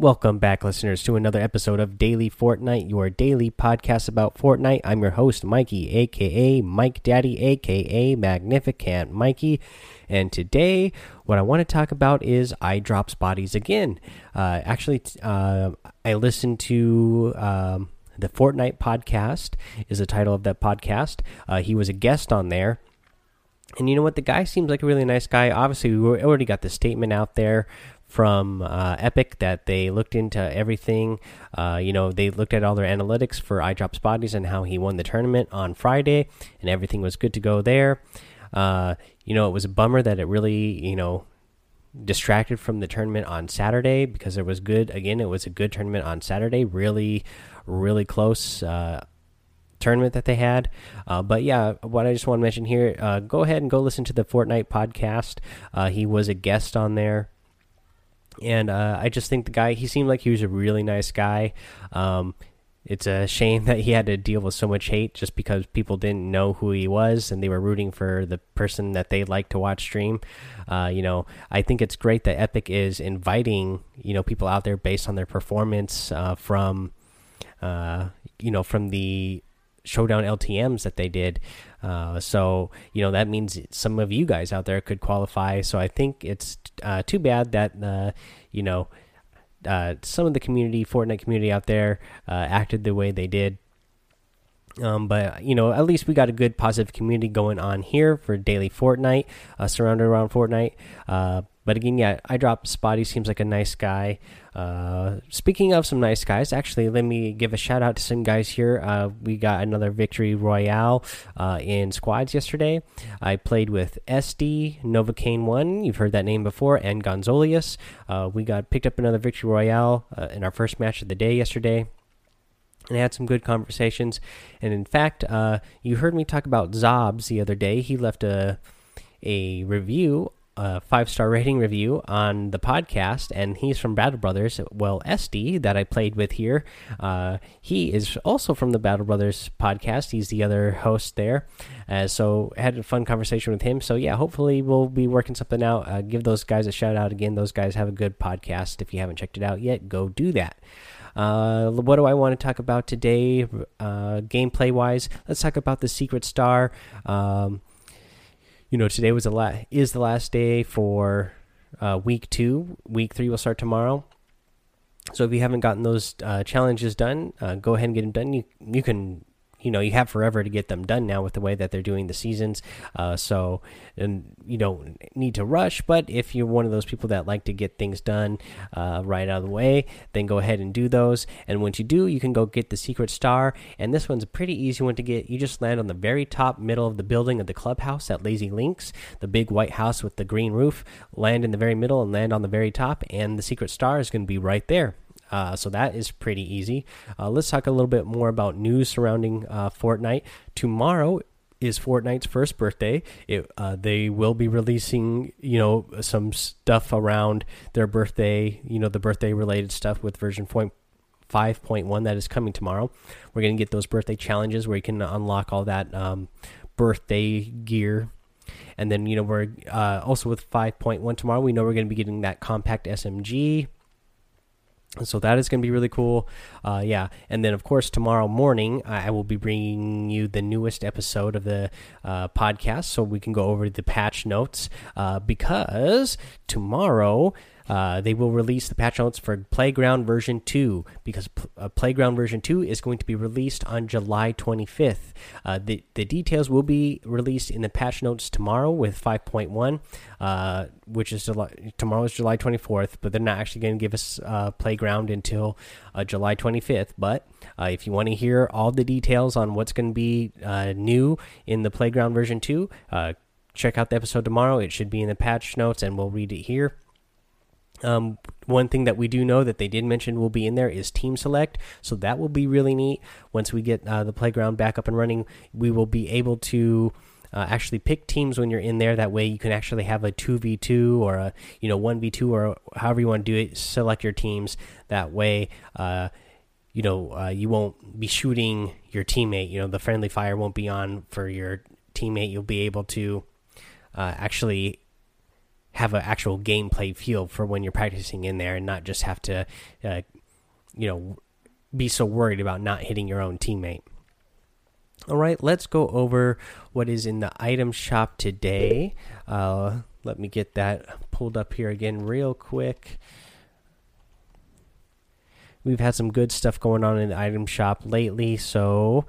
Welcome back, listeners, to another episode of Daily Fortnite, your daily podcast about Fortnite. I'm your host, Mikey, aka Mike Daddy, aka Magnificent Mikey. And today, what I want to talk about is iDrops bodies again. Uh, actually, uh, I listened to. Um, the Fortnite podcast is the title of that podcast. Uh, he was a guest on there. And you know what? The guy seems like a really nice guy. Obviously, we already got the statement out there from uh, Epic that they looked into everything. Uh, you know, they looked at all their analytics for iDrops bodies and how he won the tournament on Friday, and everything was good to go there. Uh, you know, it was a bummer that it really, you know, distracted from the tournament on Saturday because it was good. Again, it was a good tournament on Saturday. Really, really close. Uh, tournament that they had. Uh, but yeah, what I just want to mention here, uh, go ahead and go listen to the Fortnite podcast. Uh, he was a guest on there and uh, I just think the guy he seemed like he was a really nice guy. Um, it's a shame that he had to deal with so much hate just because people didn't know who he was and they were rooting for the person that they like to watch stream. Uh, you know, I think it's great that Epic is inviting you know people out there based on their performance uh, from uh, you know from the showdown LTM's that they did. Uh, so you know that means some of you guys out there could qualify. So I think it's uh, too bad that uh, you know uh, some of the community, Fortnite community out there, uh, acted the way they did. Um, but you know, at least we got a good positive community going on here for daily Fortnite, uh, surrounded around Fortnite. but again, yeah, iDrops bodies. Seems like a nice guy. Uh, speaking of some nice guys, actually, let me give a shout out to some guys here. Uh, we got another victory royale uh, in squads yesterday. I played with SD Novocaine one. You've heard that name before, and Gonzolius. Uh, we got picked up another victory royale uh, in our first match of the day yesterday. And had some good conversations. And in fact, uh, you heard me talk about Zobs the other day. He left a a review a five star rating review on the podcast, and he's from Battle Brothers. Well, SD that I played with here, uh, he is also from the Battle Brothers podcast. He's the other host there. Uh, so had a fun conversation with him. So yeah, hopefully we'll be working something out. Uh, give those guys a shout out again. Those guys have a good podcast. If you haven't checked it out yet, go do that. Uh, what do I want to talk about today, uh, gameplay wise? Let's talk about the Secret Star. Um, you know, today was the la is the last day for uh, week two. Week three will start tomorrow. So if you haven't gotten those uh, challenges done, uh, go ahead and get them done. You you can you know you have forever to get them done now with the way that they're doing the seasons. Uh, so and you don't need to rush. But if you're one of those people that like to get things done uh, right out of the way, then go ahead and do those. And once you do, you can go get the secret star. And this one's a pretty easy one to get. You just land on the very top middle of the building of the clubhouse at Lazy Links, the big white house with the green roof. Land in the very middle and land on the very top, and the secret star is going to be right there. Uh, so that is pretty easy. Uh, let's talk a little bit more about news surrounding uh, Fortnite. Tomorrow is Fortnite's first birthday. It, uh, they will be releasing, you know, some stuff around their birthday, you know, the birthday related stuff with version 5.1 that is coming tomorrow. We're going to get those birthday challenges where you can unlock all that um, birthday gear. And then, you know, we're uh, also with 5.1 tomorrow. We know we're going to be getting that compact SMG so that is going to be really cool. Uh, yeah and then of course tomorrow morning i will be bringing you the newest episode of the uh, podcast so we can go over the patch notes. Uh, because tomorrow uh, they will release the patch notes for Playground version 2 because uh, Playground version 2 is going to be released on July 25th. Uh, the, the details will be released in the patch notes tomorrow with 5.1, uh, which is July, tomorrow is July 24th, but they're not actually going to give us uh, Playground until July 25th. But if you want to hear all the details on what's going to be new in the Playground version 2, check out the episode tomorrow. It should be in the patch notes, and we'll read it here. Um, one thing that we do know that they did mention will be in there is team select, so that will be really neat. Once we get uh, the playground back up and running, we will be able to uh, actually pick teams when you're in there. That way, you can actually have a two v two or a you know one v two or however you want to do it. Select your teams that way. Uh, you know, uh, you won't be shooting your teammate. You know, the friendly fire won't be on for your teammate. You'll be able to uh, actually have an actual gameplay feel for when you're practicing in there and not just have to, uh, you know, be so worried about not hitting your own teammate. All right, let's go over what is in the item shop today. Uh, let me get that pulled up here again, real quick. We've had some good stuff going on in the item shop lately, so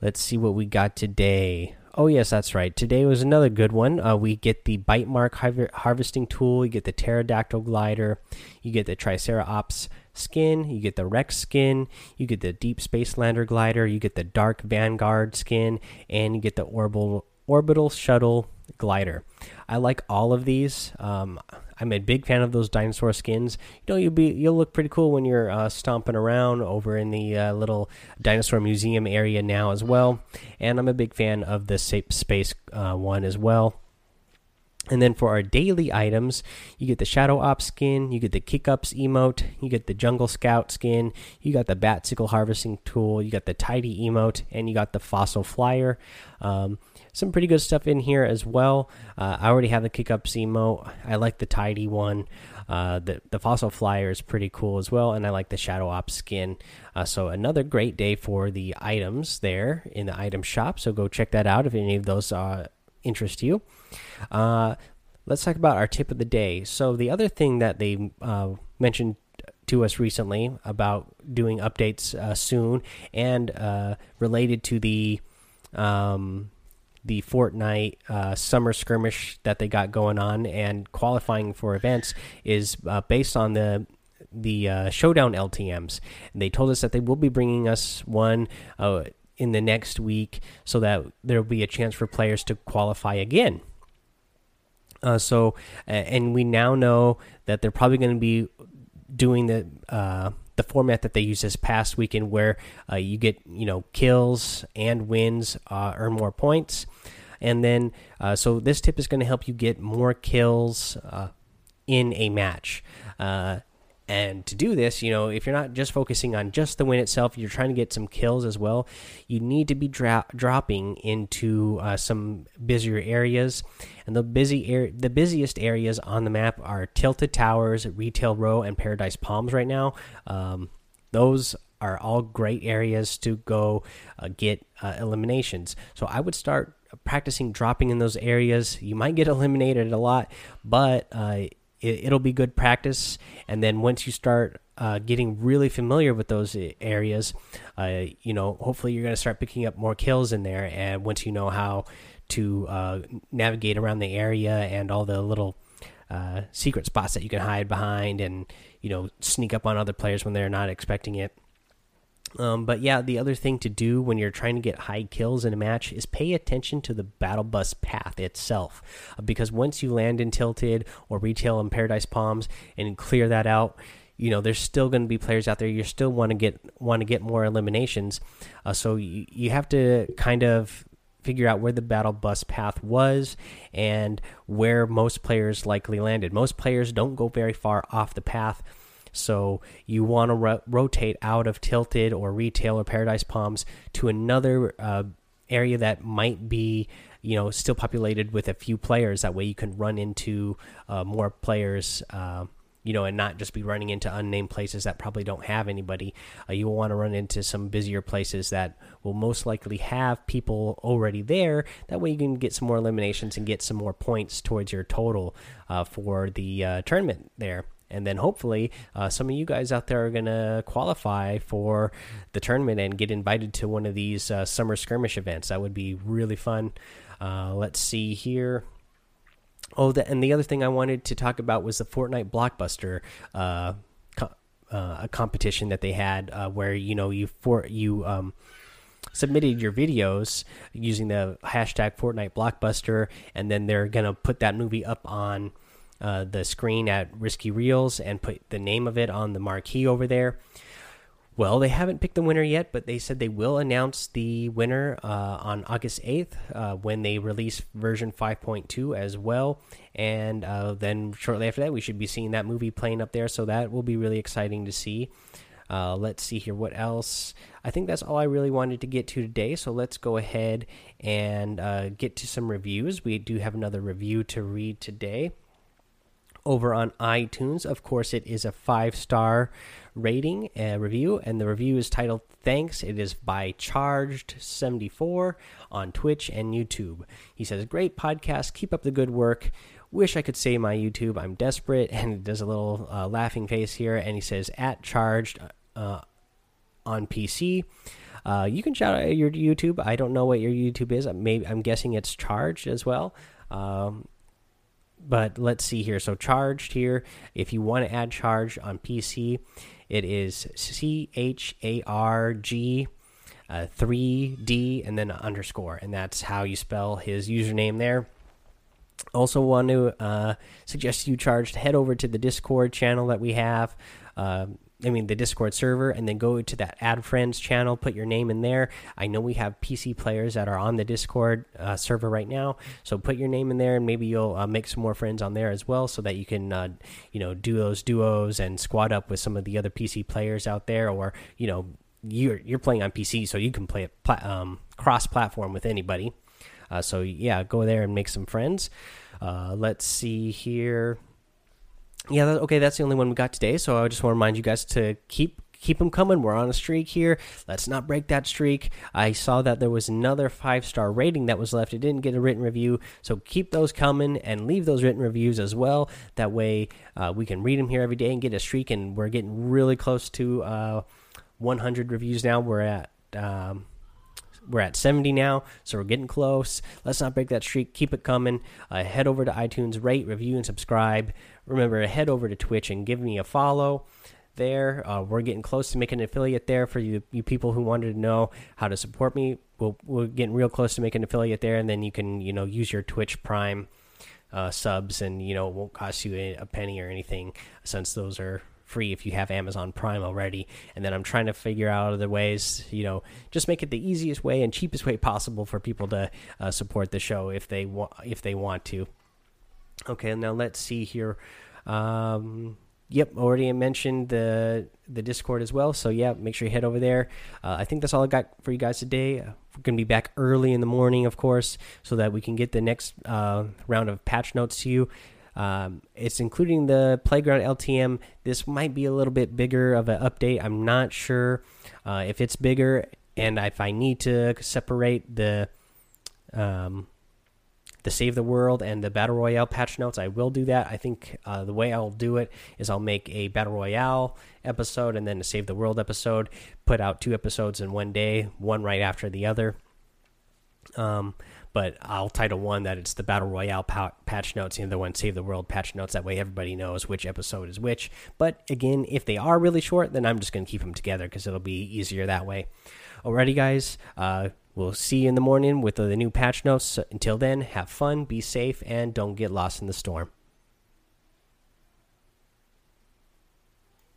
let's see what we got today. Oh, yes, that's right. Today was another good one. Uh, we get the bite mark harvesting tool, you get the pterodactyl glider, you get the triceratops skin, you get the Rex skin, you get the deep space lander glider, you get the dark vanguard skin, and you get the orbital orbital shuttle glider. I like all of these. Um, I'm a big fan of those dinosaur skins. You know, you'll be you'll look pretty cool when you're uh, stomping around over in the uh, little dinosaur museum area now as well. And I'm a big fan of the safe space uh, one as well. And then for our daily items, you get the Shadow Op skin, you get the Kick Ups emote, you get the Jungle Scout skin, you got the Bat Sickle Harvesting Tool, you got the Tidy emote, and you got the Fossil Flyer. Um, some pretty good stuff in here as well. Uh, I already have the Kick Ups emote. I like the Tidy one. Uh, the the Fossil Flyer is pretty cool as well, and I like the Shadow Op skin. Uh, so another great day for the items there in the item shop. So go check that out if any of those uh, interest you. Uh, let's talk about our tip of the day. So the other thing that they uh, mentioned to us recently about doing updates uh, soon and uh, related to the um, the Fortnite uh, summer skirmish that they got going on and qualifying for events is uh, based on the the uh, showdown LTM's. they told us that they will be bringing us one uh, in the next week so that there will be a chance for players to qualify again. Uh, so, and we now know that they're probably going to be doing the uh, the format that they used this past weekend, where uh, you get you know kills and wins, uh, earn more points, and then uh, so this tip is going to help you get more kills uh, in a match. And to do this, you know, if you're not just focusing on just the win itself, you're trying to get some kills as well. You need to be dra dropping into uh, some busier areas, and the busy the busiest areas on the map are Tilted Towers, Retail Row, and Paradise Palms. Right now, um, those are all great areas to go uh, get uh, eliminations. So I would start practicing dropping in those areas. You might get eliminated a lot, but uh, it, will be good practice. And then once you start uh, getting really familiar with those areas, uh, you know, hopefully you're going to start picking up more kills in there. And once you know how to uh, navigate around the area and all the little uh, secret spots that you can hide behind and, you know, sneak up on other players when they're not expecting it. Um, but yeah, the other thing to do when you're trying to get high kills in a match is pay attention to the battle bus path itself, uh, because once you land in Tilted or Retail in Paradise Palms and clear that out, you know there's still going to be players out there. You still want to get want to get more eliminations, uh, so you you have to kind of figure out where the battle bus path was and where most players likely landed. Most players don't go very far off the path so you want to ro rotate out of Tilted or Retail or Paradise Palms to another uh, area that might be you know still populated with a few players. That way you can run into uh, more players. Uh, you know, and not just be running into unnamed places that probably don't have anybody. Uh, you will want to run into some busier places that will most likely have people already there. That way, you can get some more eliminations and get some more points towards your total uh, for the uh, tournament there and then hopefully uh, some of you guys out there are gonna qualify for the tournament and get invited to one of these uh, summer skirmish events. That would be really fun. Uh, let's see here. Oh, the, and the other thing I wanted to talk about was the Fortnite Blockbuster uh, uh, competition that they had, uh, where you know you for you. Um, submitted your videos using the hashtag Fortnite Blockbuster, and then they're gonna put that movie up on uh, the screen at Risky Reels and put the name of it on the marquee over there. Well, they haven't picked the winner yet, but they said they will announce the winner uh, on August 8th uh, when they release version 5.2 as well. And uh, then shortly after that, we should be seeing that movie playing up there. So that will be really exciting to see. Uh, let's see here. What else? I think that's all I really wanted to get to today. So let's go ahead and uh, get to some reviews. We do have another review to read today. Over on iTunes. Of course, it is a five star rating and review, and the review is titled Thanks. It is by Charged74 on Twitch and YouTube. He says, Great podcast. Keep up the good work. Wish I could say my YouTube. I'm desperate. And does a little uh, laughing face here. And he says, At Charged uh, on PC. Uh, you can shout out your YouTube. I don't know what your YouTube is. Maybe I'm guessing it's charged as well. Um, but let's see here. So charged here. If you want to add charge on PC, it is C H A R G. Uh, 3D and then underscore, and that's how you spell his username there. Also, want to uh, suggest you charge head over to the Discord channel that we have. Uh, I mean, the Discord server, and then go to that Add Friends channel, put your name in there. I know we have PC players that are on the Discord uh, server right now, so put your name in there, and maybe you'll uh, make some more friends on there as well, so that you can, uh, you know, do those duos and squad up with some of the other PC players out there, or you know, you're you're playing on PC, so you can play it um, cross-platform with anybody. Uh, so yeah, go there and make some friends. Uh, let's see here yeah, that, okay, that's the only one we got today. So I just want to remind you guys to keep keep them coming. We're on a streak here. Let's not break that streak. I saw that there was another five star rating that was left. It didn't get a written review, so keep those coming and leave those written reviews as well. That way, uh, we can read them here every day and get a streak. And we're getting really close to uh, 100 reviews now. We're at. Um, we're at 70 now, so we're getting close. Let's not break that streak. Keep it coming. Uh, head over to iTunes, rate, review, and subscribe. Remember head over to Twitch and give me a follow there. Uh, we're getting close to making an affiliate there for you, you people who wanted to know how to support me. We'll, we're getting real close to making an affiliate there, and then you can you know use your Twitch Prime uh, subs, and you know it won't cost you a penny or anything since those are free if you have Amazon Prime already. And then I'm trying to figure out other ways, you know, just make it the easiest way and cheapest way possible for people to uh, support the show if they want if they want to. Okay, now let's see here. Um, yep, already mentioned the the Discord as well. So yeah, make sure you head over there. Uh, I think that's all I got for you guys today. Uh, we're gonna be back early in the morning, of course, so that we can get the next uh, round of patch notes to you. Um, it's including the playground LTM. This might be a little bit bigger of an update. I'm not sure uh, if it's bigger, and if I need to separate the um, the Save the World and the Battle Royale patch notes, I will do that. I think uh, the way I'll do it is I'll make a Battle Royale episode and then a Save the World episode, put out two episodes in one day, one right after the other. Um, but I'll title one that it's the Battle Royale patch notes, and the one Save the World patch notes. That way everybody knows which episode is which. But again, if they are really short, then I'm just going to keep them together because it'll be easier that way. Alrighty, guys. Uh, We'll see you in the morning with the new patch notes. Until then, have fun, be safe, and don't get lost in the storm.